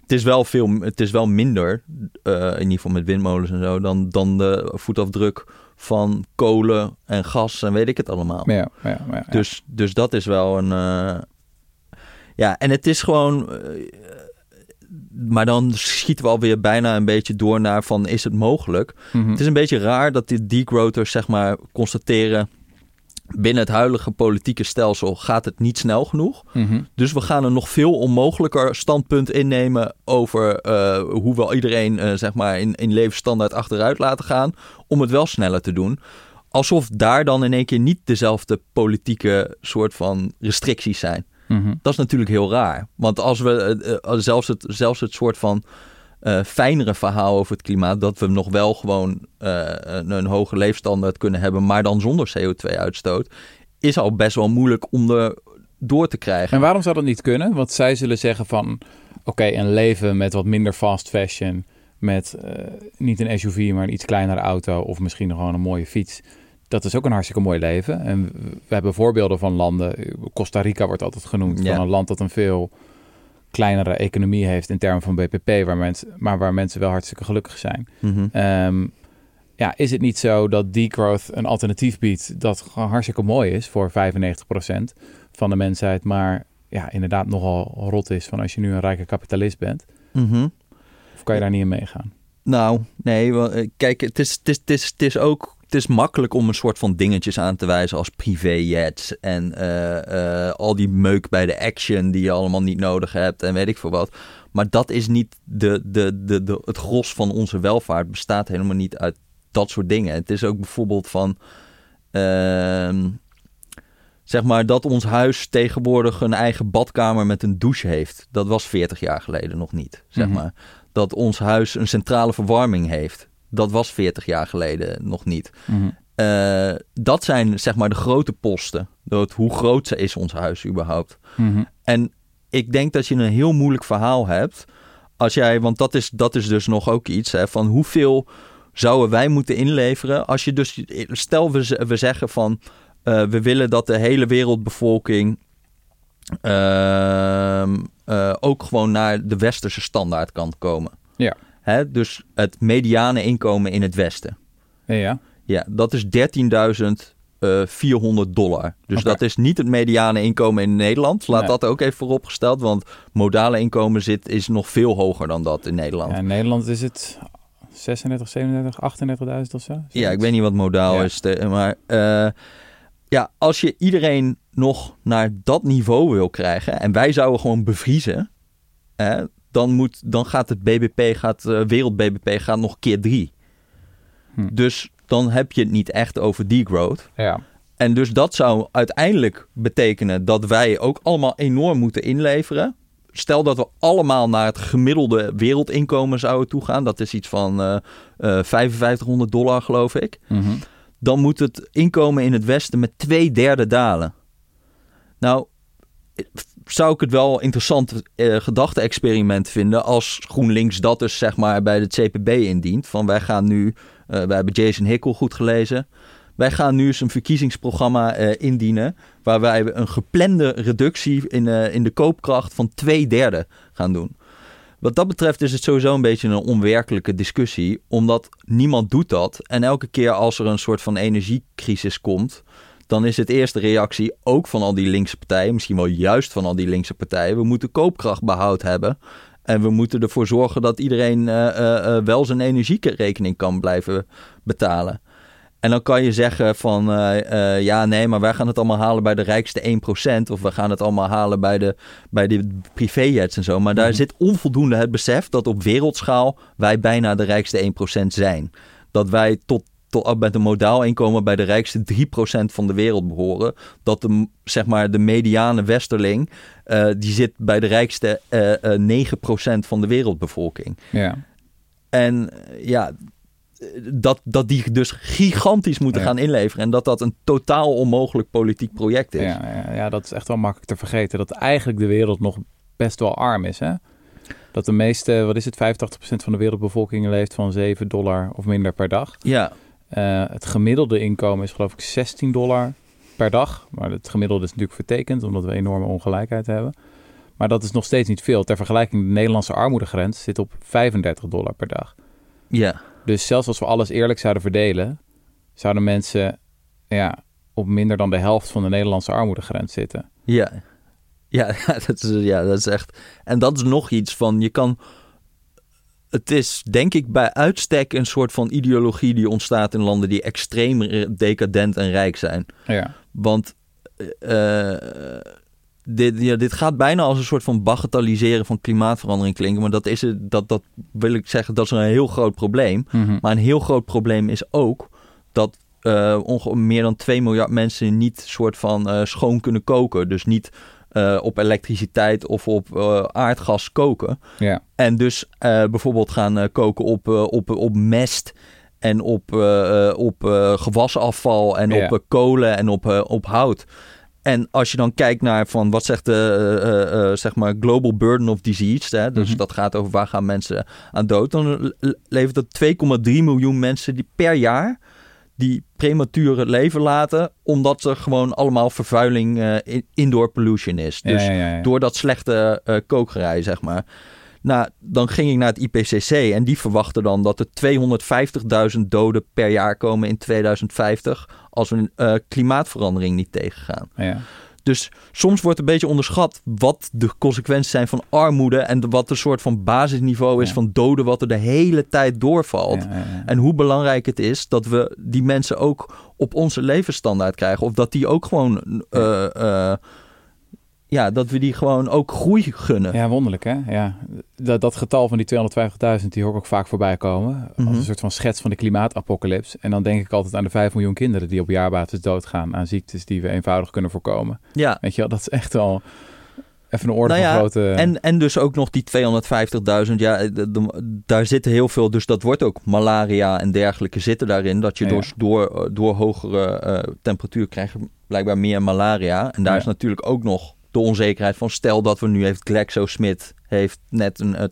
Het is wel, veel, het is wel minder, in ieder geval met windmolens en zo, dan, dan de voetafdruk van kolen en gas en weet ik het allemaal. Ja, ja, ja, Dus, dus dat is wel een. Ja, en het is gewoon. eh, maar dan schieten we alweer bijna een beetje door naar van is het mogelijk? Mhm. Het is een beetje raar dat die degrowthers zeg maar constateren binnen het huidige politieke stelsel gaat het niet snel genoeg. Mhm. Dus we gaan een nog veel onmogelijker standpunt innemen over eh, hoe we iedereen eh, zeg maar in, in levensstandaard achteruit laten gaan om het wel sneller te doen. Alsof daar dan in één keer niet dezelfde politieke soort van restricties zijn. Mhm. Dat is natuurlijk heel raar. Want als we eh, zelfs, het, zelfs het soort van eh, fijnere verhaal over het klimaat, dat we nog wel gewoon eh, een, een hoge leefstandaard kunnen hebben, maar dan zonder CO2-uitstoot, is al best wel moeilijk om er door te krijgen. En waarom zou dat niet kunnen? Want zij zullen zeggen van... Oké, een leven met wat minder fast fashion... met eh, niet een SUV, maar een iets kleinere auto... of misschien nog gewoon een mooie fiets... dat is ook een hartstikke mooi leven. En we hebben voorbeelden van landen... Costa Rica wordt altijd genoemd... Ja. van een land dat een veel kleinere economie heeft... in termen van BPP, waar mensen, maar waar mensen wel hartstikke gelukkig zijn. Mhm. Ehm, ja, is het niet zo dat degrowth een alternatief biedt dat gewoon hartstikke mooi is voor 95% van de mensheid, maar ja, inderdaad nogal rot is van als je nu een rijke kapitalist bent? Mhm. Of kan je daar niet in meegaan? Nou, nee, eh, kijk, het is, het, is, het, is, het is ook het is makkelijk om een soort van dingetjes aan te wijzen als privéjets en eh, eh, al die meuk bij de action die je allemaal niet nodig hebt en weet ik veel wat. Maar dat is niet de, de, de, de, het gros van onze welvaart bestaat helemaal niet uit dat soort dingen. Het is ook bijvoorbeeld van, ehm, zeg maar, dat ons huis tegenwoordig een eigen badkamer met een douche heeft. Dat was 40 jaar geleden nog niet, zeg Mhm. maar. Dat ons huis een centrale verwarming heeft. Dat was 40 jaar geleden nog niet. Mhm. Eh, dat zijn zeg maar de grote posten. Dat, hoe groot is ons huis überhaupt? Mhm. En ik denk dat je een heel moeilijk verhaal hebt. Als jij, want dat is, dat is dus nog ook iets hè, van hoeveel zouden wij moeten inleveren. Als je dus, stel we, we zeggen van eh, we willen dat de hele wereldbevolking eh, ook gewoon naar de westerse standaard kan komen. Ja. Hè, dus het mediane inkomen in het westen. Ja, ja. Ja, dat is 13.400 dollar. Dus dat is niet het mediane inkomen in Nederland. Laat Nee. dat ook even vooropgesteld, want modale inkomen zit, is nog veel hoger dan dat in Nederland. ja Ja, in Nederland is het 36, 37, 38.000 of zo. ik weet niet wat modaal Ja. is, te- maar eh, ja, als je iedereen nog naar dat niveau wil krijgen en wij zouden gewoon bevriezen, hè, dan, moet, dan gaat het BBP, gaat, eh, wereld BBP gaat nog keer drie. Hm. Dus dan heb je het niet echt over degrowth. Ja. En dus dat zou uiteindelijk betekenen dat wij ook allemaal enorm moeten inleveren. Stel dat we allemaal naar het gemiddelde wereldinkomen zouden toegaan. Dat is iets van eh eh 5500 dollar, geloof ik. Mhm. Dan moet het inkomen in het Westen met twee derde dalen. Nou, zou ik het wel interessant eh, gedachte-experiment vinden als GroenLinks dat dus zeg maar bij het CPB indient. Van wij gaan nu, eh wij hebben Jason Hickel goed gelezen. Wij gaan nu eens een verkiezingsprogramma eh, indienen. Waar wij een geplande reductie in, in de koopkracht van twee derde gaan doen. Wat dat betreft is het sowieso een beetje een onwerkelijke discussie. Omdat niemand doet dat. En elke keer als er een soort van energiecrisis komt. Dan is het eerste reactie ook van al die linkse partijen. Misschien wel juist van al die linkse partijen. We moeten koopkrachtbehoud hebben. En we moeten ervoor zorgen dat iedereen eh, eh, eh, wel zijn energierekening kan blijven betalen. En dan kan je zeggen van ja, nee, maar wij gaan het allemaal halen bij de rijkste 1%. Of we gaan het allemaal halen bij de, bij de privéjets en zo. Maar daar Mhm. zit onvoldoende het besef dat op wereldschaal wij bijna de rijkste 1% zijn. Dat wij tot, tot met een modaal inkomen bij de rijkste 3% van de wereld behoren. Dat de, zeg maar, de mediane westerling, eh, die zit bij de rijkste eh eh 9% van de wereldbevolking. Ja. En eh, ja, dat, dat die dus gigantisch moeten Ja. gaan inleveren. En dat dat een totaal onmogelijk politiek project is. Ja, ja, ja, dat is echt wel makkelijk te vergeten. Dat eigenlijk de wereld nog best wel arm is. Hè? Dat de meeste, wat is het, 85% van de wereldbevolking leeft van 7 dollar of minder per dag. Ja, Eh, het gemiddelde inkomen is geloof ik 16 dollar per dag. Maar het gemiddelde is natuurlijk vertekend, omdat we enorme ongelijkheid hebben. Maar dat is nog steeds niet veel. Ter vergelijking, de Nederlandse armoedegrens zit op 35 dollar per dag. ja, Dus zelfs als we alles eerlijk zouden verdelen, zouden mensen ja, op minder dan de helft van de Nederlandse armoedegrens zitten. ja. Ja, dat is, ja, dat is echt. En dat is nog iets van je kan. Het is denk ik bij uitstek een soort van ideologie die ontstaat in landen die extreem decadent en rijk zijn. Ja. Want uh, dit, ja, dit gaat bijna als een soort van bagatelliseren van klimaatverandering klinken. Maar dat, is het, dat, dat wil ik zeggen, dat is een heel groot probleem. Mhm. Maar een heel groot probleem is ook dat uh, ongeveer meer dan 2 miljard mensen niet soort van uh, schoon kunnen koken. Dus niet uh, op elektriciteit of op aardgas koken. Ja. En dus bijvoorbeeld gaan koken op, op, op mest en op, op gewasafval en Ja. op kolen en op, op hout. En als je dan kijkt naar van wat zegt de zeg maar global burden of disease, hè, dus Mhm. dat gaat over waar gaan mensen aan dood, dan le- levert dat 2,3 miljoen mensen die per jaar die premature leven laten, omdat er gewoon allemaal vervuiling, in- indoor pollution is. Dus ja, ja, ja, ja. door dat slechte eh kokerij, zeg maar. Nou, dan ging ik naar het IPCC en die verwachten dan dat er 250.000 doden per jaar komen in 2050 als we eh, klimaatverandering niet tegengaan. Ja. Dus soms wordt een beetje onderschat wat de consequenties zijn van armoede en wat een soort van basisniveau is Ja. van doden wat er de hele tijd doorvalt. Ja, ja, ja. En hoe belangrijk het is dat we die mensen ook op onze levensstandaard krijgen. Of dat die ook gewoon. eh, eh, ja, dat we die gewoon ook groei gunnen. Ja, wonderlijk hè. Ja. Dat, dat getal van die 250.000, die hoor ik ook vaak voorbij komen. Als Mhm. een soort van schets van de klimaatapocalyps. En dan denk ik altijd aan de 5 miljoen kinderen die op jaarbasis doodgaan aan ziektes die we eenvoudig kunnen voorkomen. Ja. Weet je wel, dat is echt wel even een orde Nou van ja, grootte... En, en dus ook nog die 250.000. Ja, eh, daar zitten heel veel. Dus dat wordt ook malaria en dergelijke zitten daarin. Dat je Ja. dus door, door hogere eh, temperatuur krijgt blijkbaar meer malaria. En daar is natuurlijk ook nog de onzekerheid van. Stel dat we nu heeft GlaxoSmith heeft net een eh,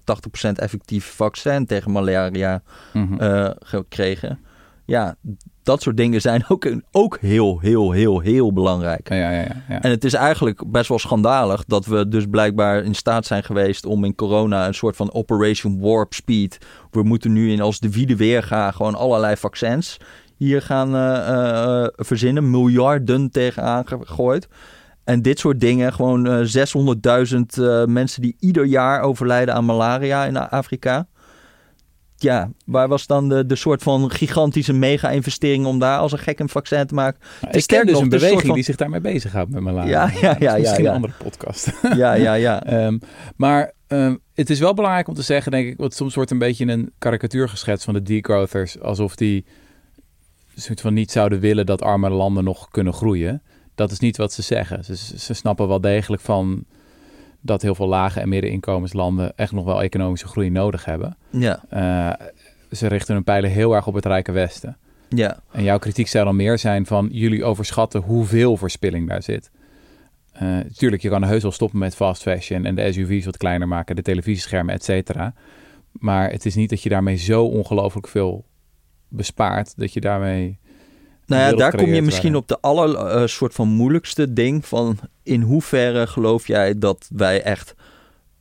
80% effectief vaccin tegen malaria Mhm. eh, gekregen. Ja, dat soort dingen zijn ook, ook heel, heel, heel, heel belangrijk. ja, ja, ja, ja. En het is eigenlijk best wel schandalig dat we dus blijkbaar in staat zijn geweest om in corona een soort van Operation Warp Speed. We moeten nu in als de wiede weer gaan gewoon allerlei vaccins hier gaan eh, eh, verzinnen. Miljarden tegenaan gegooid. En dit soort dingen, gewoon eh 600.000 eh, mensen die ieder jaar overlijden aan malaria in Afrika. Ja, waar was dan de, de soort van gigantische mega-investering om daar als een gek een vaccin te maken? Nou, is sterk dus nog, een het is een beweging van- die zich daarmee bezighoudt met malaria. Ja, ja, is ja, ja, Misschien ja. een andere podcast. Ja, ja, ja. Ehm, maar ehm, het is wel belangrijk om te zeggen, denk ik, want soms wordt een beetje een karikatuur geschetst van de degrowthers, alsof die soort van niet zouden willen dat arme landen nog kunnen groeien. Dat is niet wat ze zeggen. Ze, ze snappen wel degelijk van dat heel veel lage en middeninkomenslanden echt nog wel economische groei nodig hebben. Ja, Eh, ze richten hun pijlen heel erg op het rijke Westen. ja. En jouw kritiek zou dan meer zijn van jullie overschatten hoeveel verspilling daar zit. Eh tuurlijk, je kan heus wel stoppen met fast fashion en de SUV's wat kleiner maken, de televisieschermen, et cetera. Maar het is niet dat je daarmee zo ongelooflijk veel bespaart dat je daarmee. Nou ja, daar kom je misschien op de aller eh, soort van moeilijkste ding van in hoeverre geloof jij dat wij echt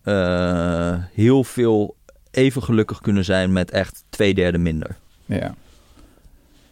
eh, heel veel even gelukkig kunnen zijn met echt twee derde minder. Ja,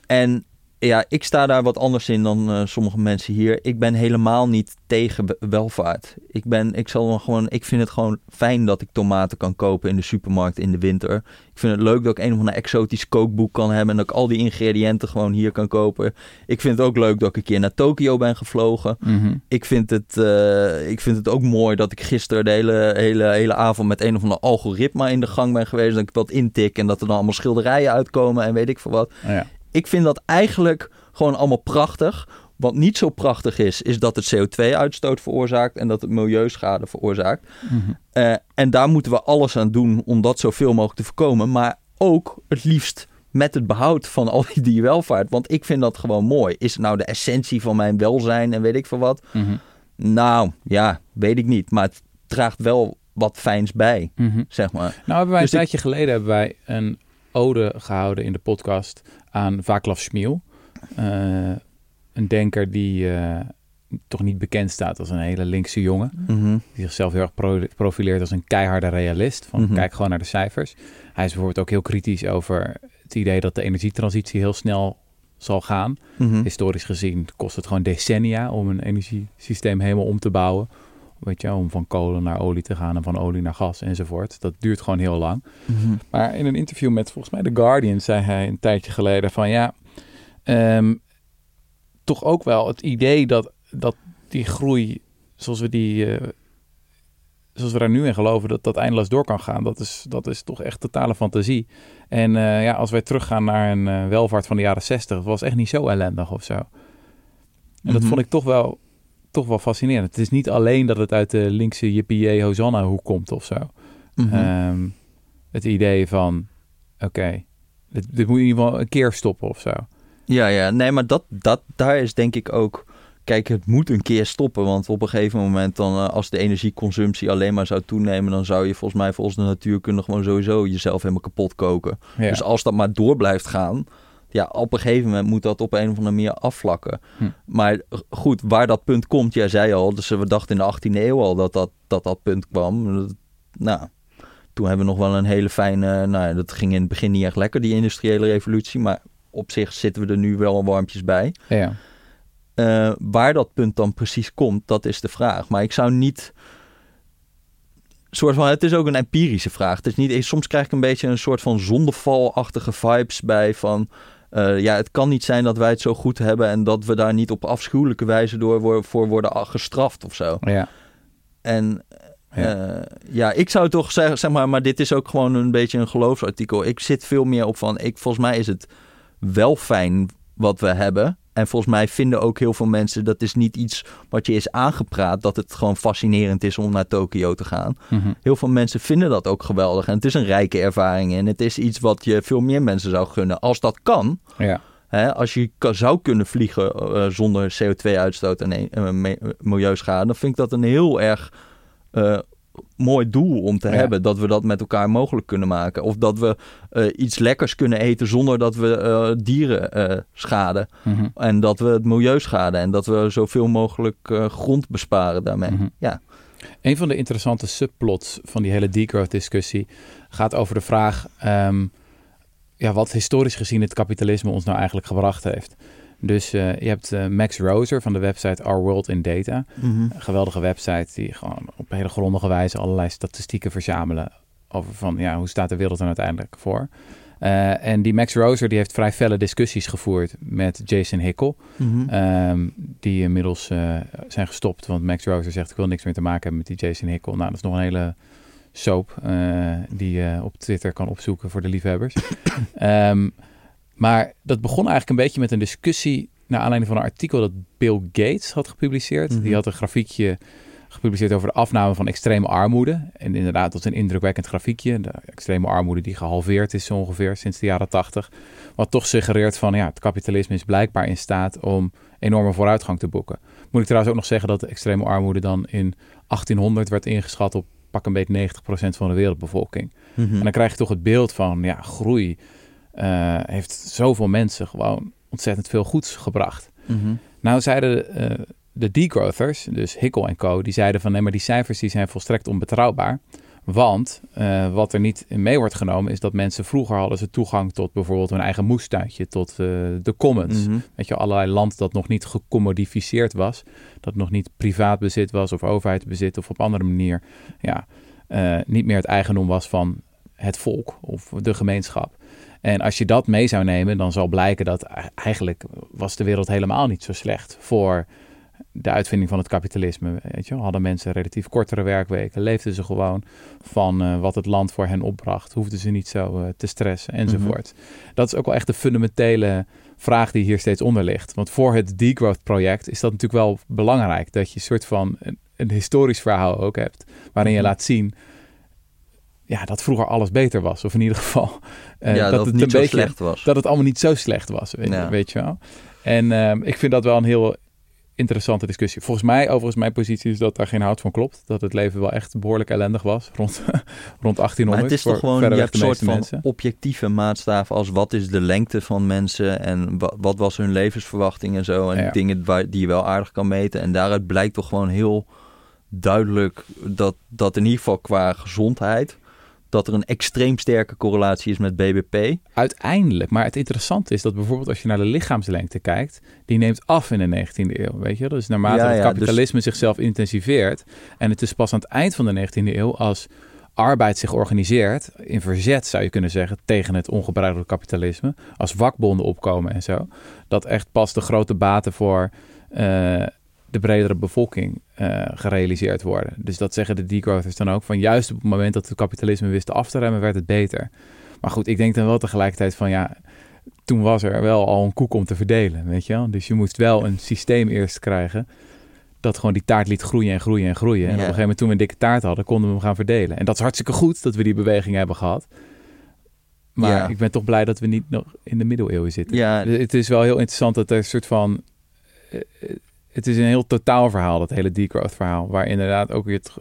En ja, ik sta daar wat anders in dan eh, sommige mensen hier. Ik ben helemaal niet tegen welvaart. Ik, ben, ik, zal gewoon, ik vind het gewoon fijn dat ik tomaten kan kopen in de supermarkt in de winter. Ik vind het leuk dat ik een of ander exotisch kookboek kan hebben... en dat ik al die ingrediënten gewoon hier kan kopen. Ik vind het ook leuk dat ik een keer naar Tokio ben gevlogen. Mhm. Ik vind het, eh, ik vind het ook mooi dat ik gisteren de hele, hele, hele avond... met een of ander algoritme in de gang ben geweest. Dat ik wat intik en dat er dan allemaal schilderijen uitkomen en weet ik veel wat ja. Ik vind dat eigenlijk gewoon allemaal prachtig. Wat niet zo prachtig is, is dat het CO2-uitstoot veroorzaakt en dat het milieuschade veroorzaakt. Mhm. Eh, en daar moeten we alles aan doen om dat zoveel mogelijk te voorkomen. Maar ook het liefst met het behoud van al die dierwelvaart. Want ik vind dat gewoon mooi. Is het nou de essentie van mijn welzijn en weet ik veel wat? Mhm. Nou, ja, weet ik niet. Maar het draagt wel wat fijns bij, Mhm. zeg maar. Nou, hebben wij Dus een ik- tijdje geleden hebben wij een ode gehouden in de podcast aan Václav Smil. Eh, een denker die eh, toch niet bekend staat als een hele linkse jongen. Mhm. Die zichzelf heel erg pro- profileert als een keiharde realist. Van Mhm. kijk gewoon naar de cijfers. Hij is bijvoorbeeld ook heel kritisch over het idee dat de energietransitie heel snel zal gaan. Mhm. Historisch gezien kost het gewoon decennia om een energiesysteem helemaal om te bouwen. Weet je, om van kolen naar olie te gaan en van olie naar gas enzovoort. Dat duurt gewoon heel lang. Maar in een interview met volgens mij The Guardian zei hij een tijdje geleden van ja, ehm, toch ook wel het idee dat, dat die groei zoals we die, uh, zoals we daar nu in geloven, dat dat eindeloos door kan gaan. Dat is, dat is toch echt totale fantasie. En uh, ja, als wij teruggaan naar een uh, welvaart van de jaren 60, was echt niet zo ellendig of zo. En dat Mhm. vond ik toch wel, toch wel fascinerend. Het is niet alleen dat het uit de linkse Yippie Hosanna hoek komt of zo. Mhm. Ehm, het idee van, oké, dit, dit moet in ieder geval een keer stoppen of zo. Ja, ja, nee, maar dat, dat, daar is denk ik ook. Kijk, het moet een keer stoppen. Want op een gegeven moment, dan, eh, als de energieconsumptie alleen maar zou toenemen, dan zou je volgens mij, volgens de natuurkunde, gewoon sowieso jezelf helemaal kapot koken. Ja. Dus als dat maar door blijft gaan, ja, op een gegeven moment moet dat op een of andere manier afvlakken. Hm. Maar goed, waar dat punt komt, jij zei al, dus we dachten in de 18e eeuw al dat dat, dat, dat punt kwam. Nou, toen hebben we nog wel een hele fijne, nou, dat ging in het begin niet echt lekker, die industriële revolutie, maar op zich zitten we er nu wel warmpjes bij. ja. Eh, waar dat punt dan precies komt, dat is de vraag. Maar ik zou niet. Soort van, het is ook een empirische vraag. Het is niet, soms krijg ik een beetje een soort van zondevalachtige vibes bij van. Eh, ja, het kan niet zijn dat wij het zo goed hebben en dat we daar niet op afschuwelijke wijze door wo- voor worden gestraft of zo. ja. En Ja. ja. ja, ik zou toch zeggen, zeg maar, maar dit is ook gewoon een beetje een geloofsartikel. Ik zit veel meer op van, ik, volgens mij is het wel fijn wat we hebben. En volgens mij vinden ook heel veel mensen, dat is niet iets wat je is aangepraat, dat het gewoon fascinerend is om naar Tokio te gaan. Mhm. Heel veel mensen vinden dat ook geweldig. En het is een rijke ervaring en het is iets wat je veel meer mensen zou gunnen. Als dat kan, ja. Hè, als je zou kunnen vliegen eh, zonder CO2-uitstoot en eh, milieuschade, dan vind ik dat een heel erg eh, mooi doel om te Ja. hebben. Dat we dat met elkaar mogelijk kunnen maken. Of dat we eh, iets lekkers kunnen eten zonder dat we eh, dieren eh, schaden. Mhm. En dat we het milieu schaden. En dat we zoveel mogelijk grond besparen daarmee. Mhm. Ja. Een van de interessante subplots van die hele degrowth discussie gaat over de vraag ehm, ja, wat historisch gezien het kapitalisme ons nou eigenlijk gebracht heeft. Dus eh, je hebt eh, Max Roser van de website Our World in Data. Een geweldige website die gewoon op hele grondige wijze allerlei statistieken verzamelen over van ja, hoe staat de wereld er uiteindelijk voor. Eh, en die Max Roser die heeft vrij felle discussies gevoerd met Jason Hickel. Mhm. Ehm, die inmiddels zijn gestopt. Want Max Roser zegt: Ik wil niks meer te maken hebben met die Jason Hickel. Nou, dat is nog een hele soap die je op Twitter kan opzoeken voor de liefhebbers. Ehm, maar dat begon eigenlijk een beetje met een discussie. naar aanleiding van een artikel dat Bill Gates had gepubliceerd. Mhm. Die had een grafiekje gepubliceerd over de afname van extreme armoede. En inderdaad, dat is een indrukwekkend grafiekje. De extreme armoede die gehalveerd is zo ongeveer sinds de jaren tachtig. Wat toch suggereert van ja, het kapitalisme is blijkbaar in staat om enorme vooruitgang te boeken. Moet ik trouwens ook nog zeggen dat de extreme armoede dan in 1800 werd ingeschat op pak een beetje 90% van de wereldbevolking. Mhm. En dan krijg je toch het beeld van ja, groei eh, heeft zoveel mensen gewoon ontzettend veel goeds gebracht. Mhm. Nou zeiden eh, de degrowthers, dus Hickel en co, die zeiden van nee, maar die cijfers die zijn volstrekt onbetrouwbaar. Want eh, wat er niet in mee wordt genomen is dat mensen vroeger hadden ze toegang tot bijvoorbeeld hun eigen moestuintje, tot de commons. Mhm. Weet je, allerlei land dat nog niet gecommodificeerd was, dat nog niet privaat bezit was of overheidsbezit of op andere manier ja, niet meer het eigendom was van het volk of de gemeenschap. En als je dat mee zou nemen, dan zal blijken dat e- eigenlijk was de wereld helemaal niet zo slecht voor de uitvinding van het kapitalisme. Weet je, hadden mensen relatief kortere werkweken, leefden ze gewoon van eh, wat het land voor hen opbracht, hoefden ze niet zo eh, te stressen enzovoort. Dat is ook wel echt de fundamentele vraag die hier steeds onder ligt. Want voor het degrowth project is dat natuurlijk wel belangrijk dat je een soort van een, een historisch verhaal ook hebt, waarin je Mhm. laat zien ja, dat vroeger alles beter was. Of in ieder geval eh, ja, dat, het niet een zo beetje, slecht was. dat het allemaal niet zo slecht was, weet, Ja. weet je wel. En ehm, ik vind dat wel een heel interessante discussie. Volgens mij, overigens, mijn positie is dat daar geen hout van klopt. Dat het leven wel echt behoorlijk ellendig was rond, rond 1800. Maar het is toch gewoon, je verreweg hebt een soort van mensen. objectieve maatstaven als wat is de lengte van mensen en wat, wat was hun levensverwachting en zo. En Ja. dingen waar, die je wel aardig kan meten. En daaruit blijkt toch gewoon heel duidelijk dat, dat in ieder geval qua gezondheid, dat er een extreem sterke correlatie is met BBP. Uiteindelijk. Maar het interessante is dat bijvoorbeeld als je naar de lichaamslengte kijkt, die neemt af in de 19e eeuw. Weet je? Dus naarmate Ja, het kapitalisme zichzelf intensiveert. En het is pas aan het eind van de 19e eeuw als arbeid zich organiseert, in verzet zou je kunnen zeggen, tegen het ongebruikelijke kapitalisme, als vakbonden opkomen en zo, dat echt pas de grote baten voor eh, de bredere bevolking eh, gerealiseerd worden. Dus dat zeggen de degrowthers dan ook, van juist op het moment dat het kapitalisme wist af te remmen, werd het beter. Maar goed, ik denk dan wel tegelijkertijd van ja, toen was er wel al een koek om te verdelen, weet je wel. Dus je moest wel een systeem eerst krijgen dat gewoon die taart liet groeien en groeien en groeien. En op een gegeven moment toen we een dikke taart hadden, konden we hem gaan verdelen. En dat is hartstikke goed dat we die beweging hebben gehad. Maar Ja. ik ben toch blij dat we niet nog in de middeleeuwen zitten. Ja, Dus Het is wel heel interessant dat er een soort van... Het is een heel totaal verhaal, dat hele degrowth verhaal. Waar inderdaad ook weer... Het,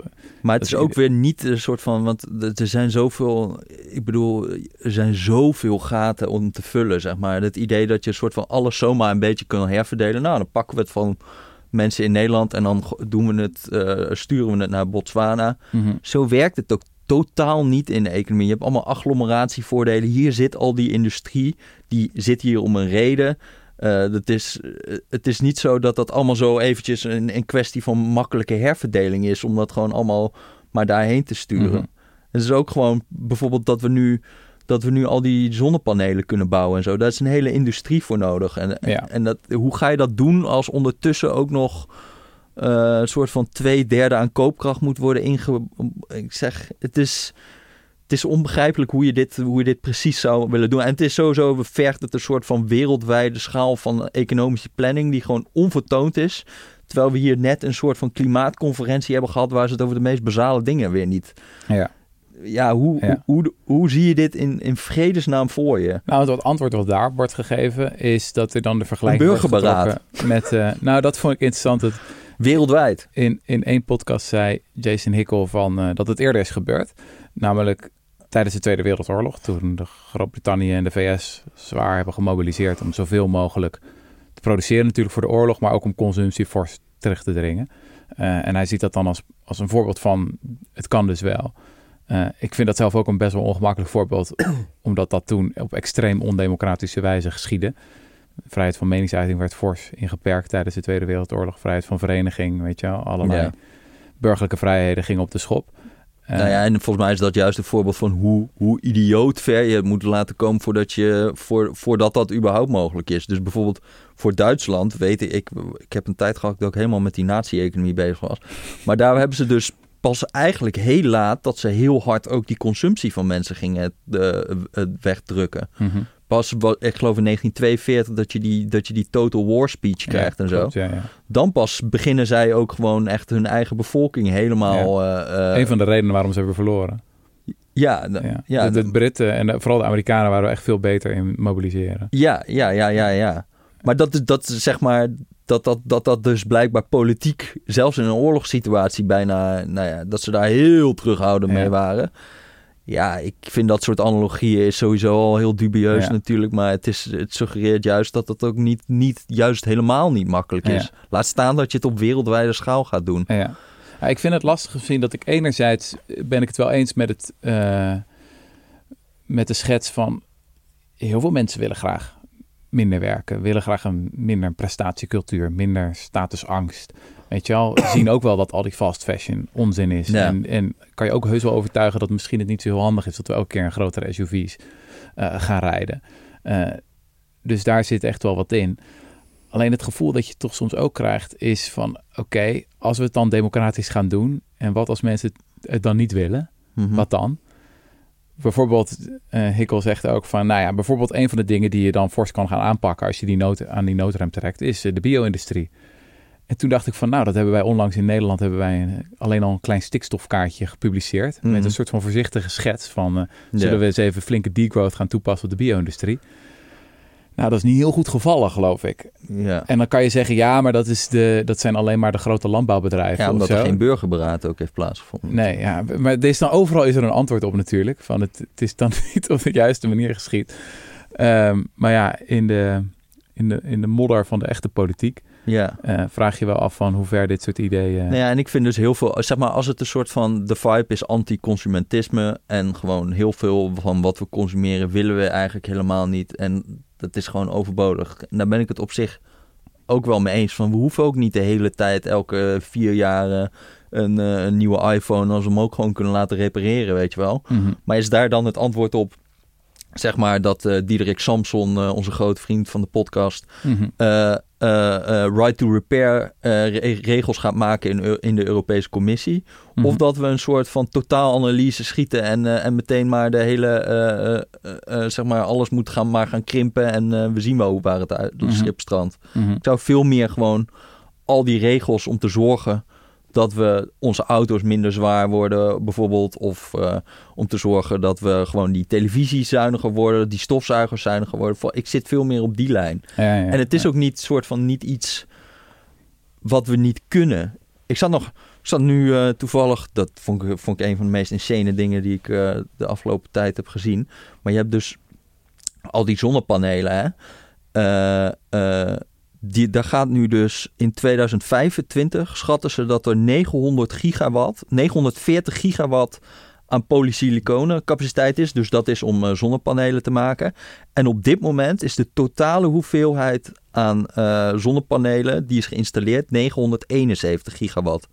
Maar het is ook weer niet een soort van, want er zijn zoveel, ik bedoel, er zijn zoveel gaten om te vullen, zeg maar. Het idee dat je een soort van alles zomaar een beetje kan herverdelen. Nou, dan pakken we het van mensen in Nederland en dan doen we het, eh, sturen we het naar Botswana. Zo werkt het ook totaal niet in de economie. Je hebt allemaal agglomeratievoordelen. Hier zit al die industrie, die zit hier om een reden. Eh, dat is, eh, het is niet zo dat dat allemaal zo eventjes een, een kwestie van makkelijke herverdeling is, om dat gewoon allemaal maar daarheen te sturen. Mhm. Het is ook gewoon bijvoorbeeld dat we nu dat we nu al die zonnepanelen kunnen bouwen en zo. Daar is een hele industrie voor nodig. En, Ja. en dat, hoe ga je dat doen als ondertussen ook nog eh, een soort van twee derde aan koopkracht moet worden inge... Ik zeg, het is, het is onbegrijpelijk hoe je, dit, hoe je dit precies zou willen doen. En het is sowieso, vergt het een soort van wereldwijde schaal van economische planning die gewoon onvertoond is. Terwijl we hier net een soort van klimaatconferentie hebben gehad waar ze het over de meest basale dingen weer niet ja. ja, hoe, Ja. Hoe, hoe, hoe zie je dit in, in vredesnaam voor je? Nou, het antwoord wat daarop wordt gegeven is dat er dan de vergelijking wordt burgerberaad. getrokken met... eh, nou, dat vond ik interessant. Dat Wereldwijd. in, in één podcast zei Jason Hickel van, eh, dat het eerder is gebeurd. Namelijk tijdens de Tweede Wereldoorlog, toen de Groot-Brittannië en de VS zwaar hebben gemobiliseerd om zoveel mogelijk te produceren natuurlijk voor de oorlog, maar ook om consumptie fors terug te dringen. Eh, en hij ziet dat dan als, als een voorbeeld van, het kan dus wel. Eh, ik vind dat zelf ook een best wel ongemakkelijk voorbeeld, omdat dat toen op extreem ondemocratische wijze geschiedde. Vrijheid van meningsuiting werd fors ingeperkt tijdens de Tweede Wereldoorlog. Vrijheid van vereniging, weet je wel, allerlei Ja. burgerlijke vrijheden gingen op de schop. Eh, nou ja, en volgens mij is dat juist een voorbeeld van hoe, hoe idioot ver je moet laten komen voordat, je, voor, voordat dat überhaupt mogelijk is. Dus bijvoorbeeld voor Duitsland, weet ik, ik, heb een tijd gehad dat ik helemaal met die nazi-economie bezig was. Maar daar hebben ze dus pas eigenlijk heel laat dat ze heel hard ook die consumptie van mensen gingen eh, wegdrukken. mhm. Pas, ik geloof in 1942, dat je die, dat je die total war speech krijgt Ja, en zo. klopt, ja, ja. Dan pas beginnen zij ook gewoon echt hun eigen bevolking helemaal... eh, een van de redenen waarom ze hebben verloren. ja, Ja. ja, de, de Britten en de- vooral de Amerikanen waren echt veel beter in mobiliseren. ja, ja, ja, ja, ja. Maar dat is, dat zeg maar... Dat dat, dat dat dus blijkbaar politiek, zelfs in een oorlogssituatie bijna... Nou ja, dat ze daar heel terughoudend Ja. mee waren. Ja, ik vind dat soort analogieën is sowieso al heel dubieus Ja. natuurlijk. Maar het, is, het suggereert juist dat het ook niet, niet juist helemaal niet makkelijk is. Ja. Laat staan dat je het op wereldwijde schaal gaat doen. Ja. Ja, ik vind het lastig gezien dat ik enerzijds ben ik het wel eens met, het, eh, met de schets van heel veel mensen willen graag minder werken, willen graag een minder prestatiecultuur, minder statusangst. Weet je wel, zien ook wel dat al die fast fashion onzin is. Ja. En, en kan je ook heus wel overtuigen dat misschien het niet zo heel handig is dat we elke keer een grotere SUV's eh, gaan rijden. Eh, dus daar zit echt wel wat in. Alleen het gevoel dat je toch soms ook krijgt is van... oké, als we het dan democratisch gaan doen... en wat als mensen het, dan niet willen? Mhm. Wat dan? Bijvoorbeeld, eh Hickel zegt ook van... nou ja, bijvoorbeeld een van de dingen die je dan fors kan gaan aanpakken... als je die nood, aan die noodrem trekt, is de bio-industrie. En toen dacht ik van, nou, dat hebben wij onlangs in Nederland... hebben wij een- alleen al een klein stikstofkaartje gepubliceerd... Mhm. met een soort van voorzichtige schets van... eh, zullen we eens even flinke degrowth gaan toepassen op de bio-industrie? Nou, dat is niet heel goed gevallen, geloof ik. Ja. En dan kan je zeggen, ja, maar dat, is de, dat zijn alleen maar de grote landbouwbedrijven. Ja, omdat er geen burgerberaad ook heeft plaatsgevonden. Nee, ja, maar er is dan, overal is er een antwoord op natuurlijk. Van het, het is dan niet op de juiste manier geschied. Ehm, maar ja, in de, in, de, in de modder van de echte politiek Ja. eh, vraag je wel af van hoe ver dit soort ideeën... Nou ja, en ik vind dus heel veel, zeg maar, als het een soort van, de vibe is anti-consumentisme en gewoon heel veel van wat we consumeren willen we eigenlijk helemaal niet. En dat is gewoon overbodig. En daar ben ik het op zich ook wel mee eens van, we hoeven ook niet de hele tijd elke vier jaar eh, een, een nieuwe iPhone als we hem ook gewoon kunnen laten repareren, weet je wel. Mhm. Maar is daar dan het antwoord op, zeg maar, dat eh Diederik Samson, onze grote vriend van de podcast, Mhm. Right to repair eh, re- regels gaat maken in, in de Europese Commissie. Mhm. Of dat we een soort van totaalanalyse schieten en, eh, en meteen maar de hele, eh, eh, eh, zeg maar, alles moet gaan, maar gaan krimpen en eh, we zien wel hoe waar het uit schip strandt. Mhm. Ik zou veel meer gewoon al die regels om te zorgen dat we onze auto's minder zwaar worden, bijvoorbeeld. Of eh, om te zorgen dat we gewoon die televisie zuiniger worden, die stofzuigers zuiniger worden. Ik zit veel meer op die lijn. Ja, ja, En het is ja. ook niet soort van niet iets wat we niet kunnen. Ik zat nog, ik zat nu eh, toevallig, dat vond ik, vond ik een van de meest insane dingen die ik eh, de afgelopen tijd heb gezien. Maar je hebt dus al die zonnepanelen, hè. Die, daar gaat nu dus in 2025 schatten ze dat er 900 gigawatt, 940 gigawatt aan polysiliconen capaciteit is. Dus dat is om eh, zonnepanelen te maken. En op dit moment is de totale hoeveelheid aan eh, zonnepanelen die is geïnstalleerd 971 gigawatt.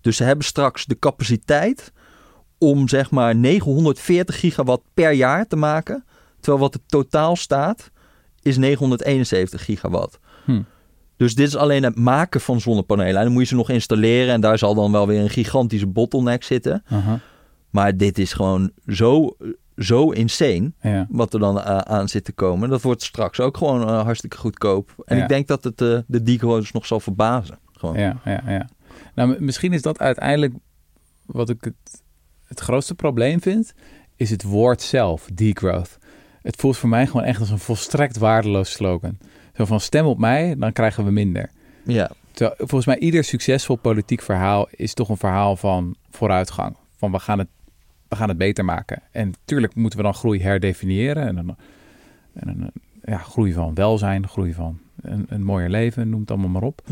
Dus ze hebben straks de capaciteit om zeg maar 940 gigawatt per jaar te maken. Terwijl wat er totaal staat is 971 gigawatt. Hm. Dus dit is alleen het maken van zonnepanelen. En dan moet je ze nog installeren en daar zal dan wel weer een gigantische bottleneck zitten. Maar dit is gewoon zo, zo insane Ja. wat er dan eh, aan zit te komen. Dat wordt straks ook gewoon eh, hartstikke goedkoop. En Ja. ik denk dat het eh, de degrowers nog zal verbazen. Gewoon. Ja, ja, ja. Nou, misschien is dat uiteindelijk wat ik het, het grootste probleem vind, is het woord zelf, degrowth. Het voelt voor mij gewoon echt als een volstrekt waardeloos slogan. Zo van stem op mij, dan krijgen we minder. Ja, Terwijl, volgens mij ieder succesvol politiek verhaal is toch een verhaal van vooruitgang. Van we gaan het, we gaan het beter maken. En natuurlijk moeten we dan groei herdefiniëren. En dan, en ja, groei van welzijn, groei van een, een mooier leven, noem het allemaal maar op.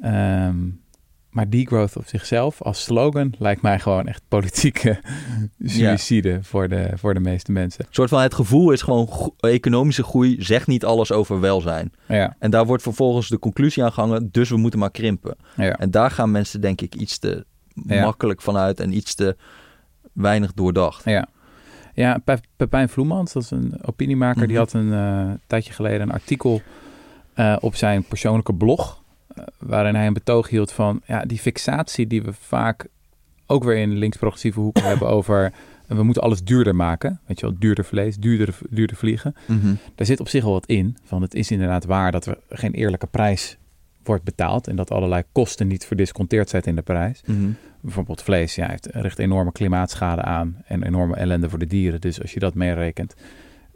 Ehm, maar degrowth op zichzelf als slogan lijkt mij gewoon echt politieke suïcide voor, de, voor de meeste mensen. Een soort van het gevoel is gewoon go- economische groei zegt niet alles over welzijn. Ja, En daar wordt vervolgens de conclusie aan gehangen, dus we moeten maar krimpen. ja. En daar gaan mensen denk ik iets te makkelijk vanuit en iets te weinig doordacht. Ja, ja Pe- Pepijn Vloemans, dat is een opiniemaker, die Mhm. had een eh, tijdje geleden een artikel eh, op zijn persoonlijke blog. Eh, waarin hij een betoog hield van ja, die fixatie die we vaak ook weer in links-progressieve hoeken hebben over. eh, we moeten alles duurder maken. Weet je wel, duurder vlees, duurder, duurder vliegen. Mhm. Daar zit op zich wel wat in. Van het is inderdaad waar dat er geen eerlijke prijs wordt betaald. En dat allerlei kosten niet verdisconteerd zijn in de prijs Mhm. bijvoorbeeld vlees, ja, het richt enorme klimaatschade aan en enorme ellende voor de dieren. Dus als je dat meerekent,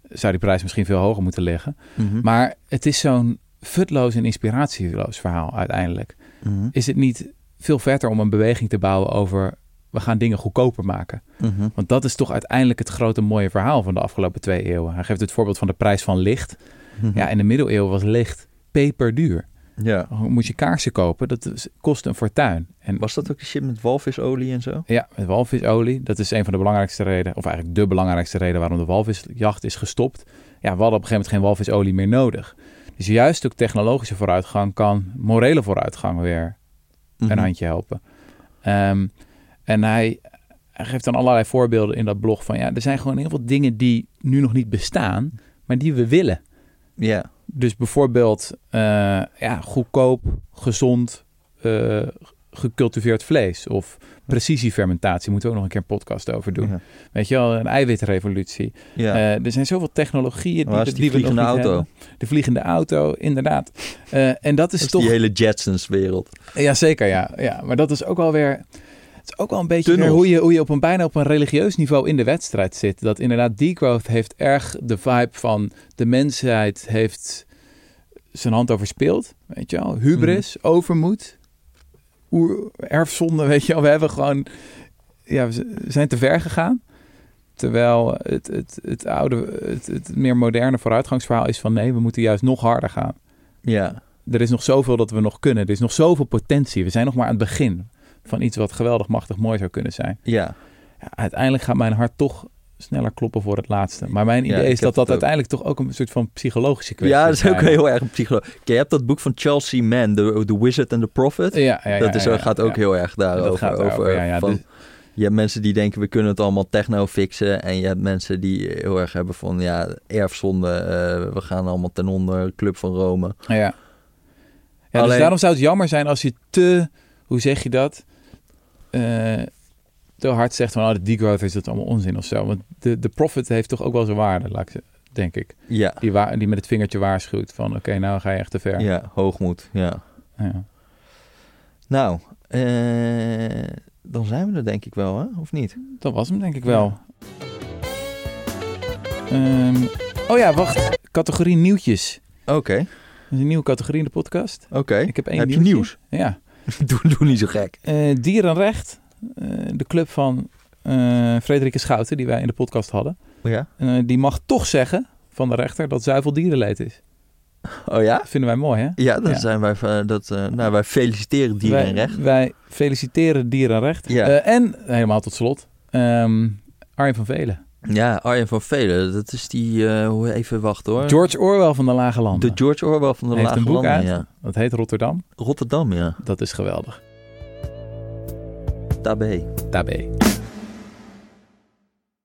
zou die prijs misschien veel hoger moeten liggen. Mhm. Maar het is zo'n futloos en inspiratieloos verhaal uiteindelijk. Mhm. Is het niet veel vetter om een beweging te bouwen over we gaan dingen goedkoper maken? Mhm. Want dat is toch uiteindelijk het grote mooie verhaal van de afgelopen twee eeuwen. Hij geeft het voorbeeld van de prijs van licht. Mhm. Ja, in de middeleeuwen was licht peperduur. ja. Moet je kaarsen kopen, dat kost een fortuin. En Was dat ook die shit met walvisolie en zo? Ja, met walvisolie. Dat is een van de belangrijkste redenen, of eigenlijk de belangrijkste reden waarom de walvisjacht is gestopt. Ja, we hadden op een gegeven moment geen walvisolie meer nodig. Dus juist ook technologische vooruitgang kan morele vooruitgang weer Mhm. een handje helpen. Ehm, en hij, hij geeft dan allerlei voorbeelden in dat blog van ja, er zijn gewoon heel veel dingen die nu nog niet bestaan, maar die we willen. Ja. Dus bijvoorbeeld eh, ja, goedkoop, gezond, eh, gecultiveerd vlees. Of precisiefermentatie. Moeten we ook nog een keer een podcast over doen. Ja. Weet je wel, een eiwitrevolutie. ja. Eh, er zijn zoveel technologieën Waar die nog vliegende auto? hebben. De vliegende auto, inderdaad. Eh, en dat is Dat is toch... die hele Jetsons-wereld. Ja, zeker, ja. ja. Maar dat is ook wel weer... Het is ook wel een beetje hoe je, hoe je op een bijna op een religieus niveau in de wedstrijd zit. Dat inderdaad degrowth heeft erg de vibe van de mensheid heeft zijn hand overspeeld. Weet je wel? Hubris, Mhm. overmoed, oer, erfzonde, weet je wel. We hebben gewoon... Ja, we zijn te ver gegaan. Terwijl het, het, het oude, het, het meer moderne vooruitgangsverhaal is van nee, we moeten juist nog harder gaan. Ja. er is nog zoveel dat we nog kunnen. Er is nog zoveel potentie. We zijn nog maar aan het begin van iets wat geweldig, machtig, mooi zou kunnen zijn. Ja, Ja, uiteindelijk gaat mijn hart toch sneller kloppen voor het laatste. Maar mijn idee is dat dat uiteindelijk toch ook een soort van psychologische kwestie ja dat is ook heel erg een psycholoog. Je hebt dat boek van Charles C. Mann, The, The Wizard and the Prophet. Ja, ja, ja, dat is, gaat ook heel erg daarover. Dat gaat over, ja, van, dus- Je hebt mensen die denken, we kunnen het allemaal techno fixen. En je hebt mensen die heel erg hebben van, ja, erfzonde. eh, we gaan allemaal ten onder, Club van Rome. Ja. ja dus Alleen- daarom zou het jammer zijn als je te, hoe zeg je dat, Eh, te hard zegt van oh, de degrowth is dat allemaal onzin of zo. Want de, de profit heeft toch ook wel zijn waarde, laat ik denk ik. Ja, Die, wa- die met het vingertje waarschuwt van oké, nou ga je echt te ver. ja hoogmoed, ja. Ja. Nou, eh, dan zijn we er denk ik wel, hè? Of niet? Dat was hem denk ik wel. Ehm, oh ja, wacht. Categorie nieuwtjes. Oké, Dat is een nieuwe categorie in de podcast. oké. Ik heb één Heb je nieuwtje. nieuws? Ja. doe, doe niet zo gek. Eh, Dierenrecht. Eh, de club van eh Frederike Schouten, die wij in de podcast hadden. Ja? eh, die mag toch zeggen van de rechter dat zuivel dierenleed is. Oh ja? Dat vinden wij mooi, hè? Ja, dan Ja. zijn wij, dat, nou, wij feliciteren dieren wij, en recht. Wij feliciteren Dierenrecht. Ja. En, helemaal tot slot, ehm Arjen van Velen. Ja, Arjen van Velen, dat is die, hoe even wachten hoor. George Orwell van de Lage Landen. de George Orwell van de heeft Lage een boek Landen, uit. ja. Dat heet Rotterdam. Rotterdam, ja. Dat is geweldig. Tá bem. Tá bem.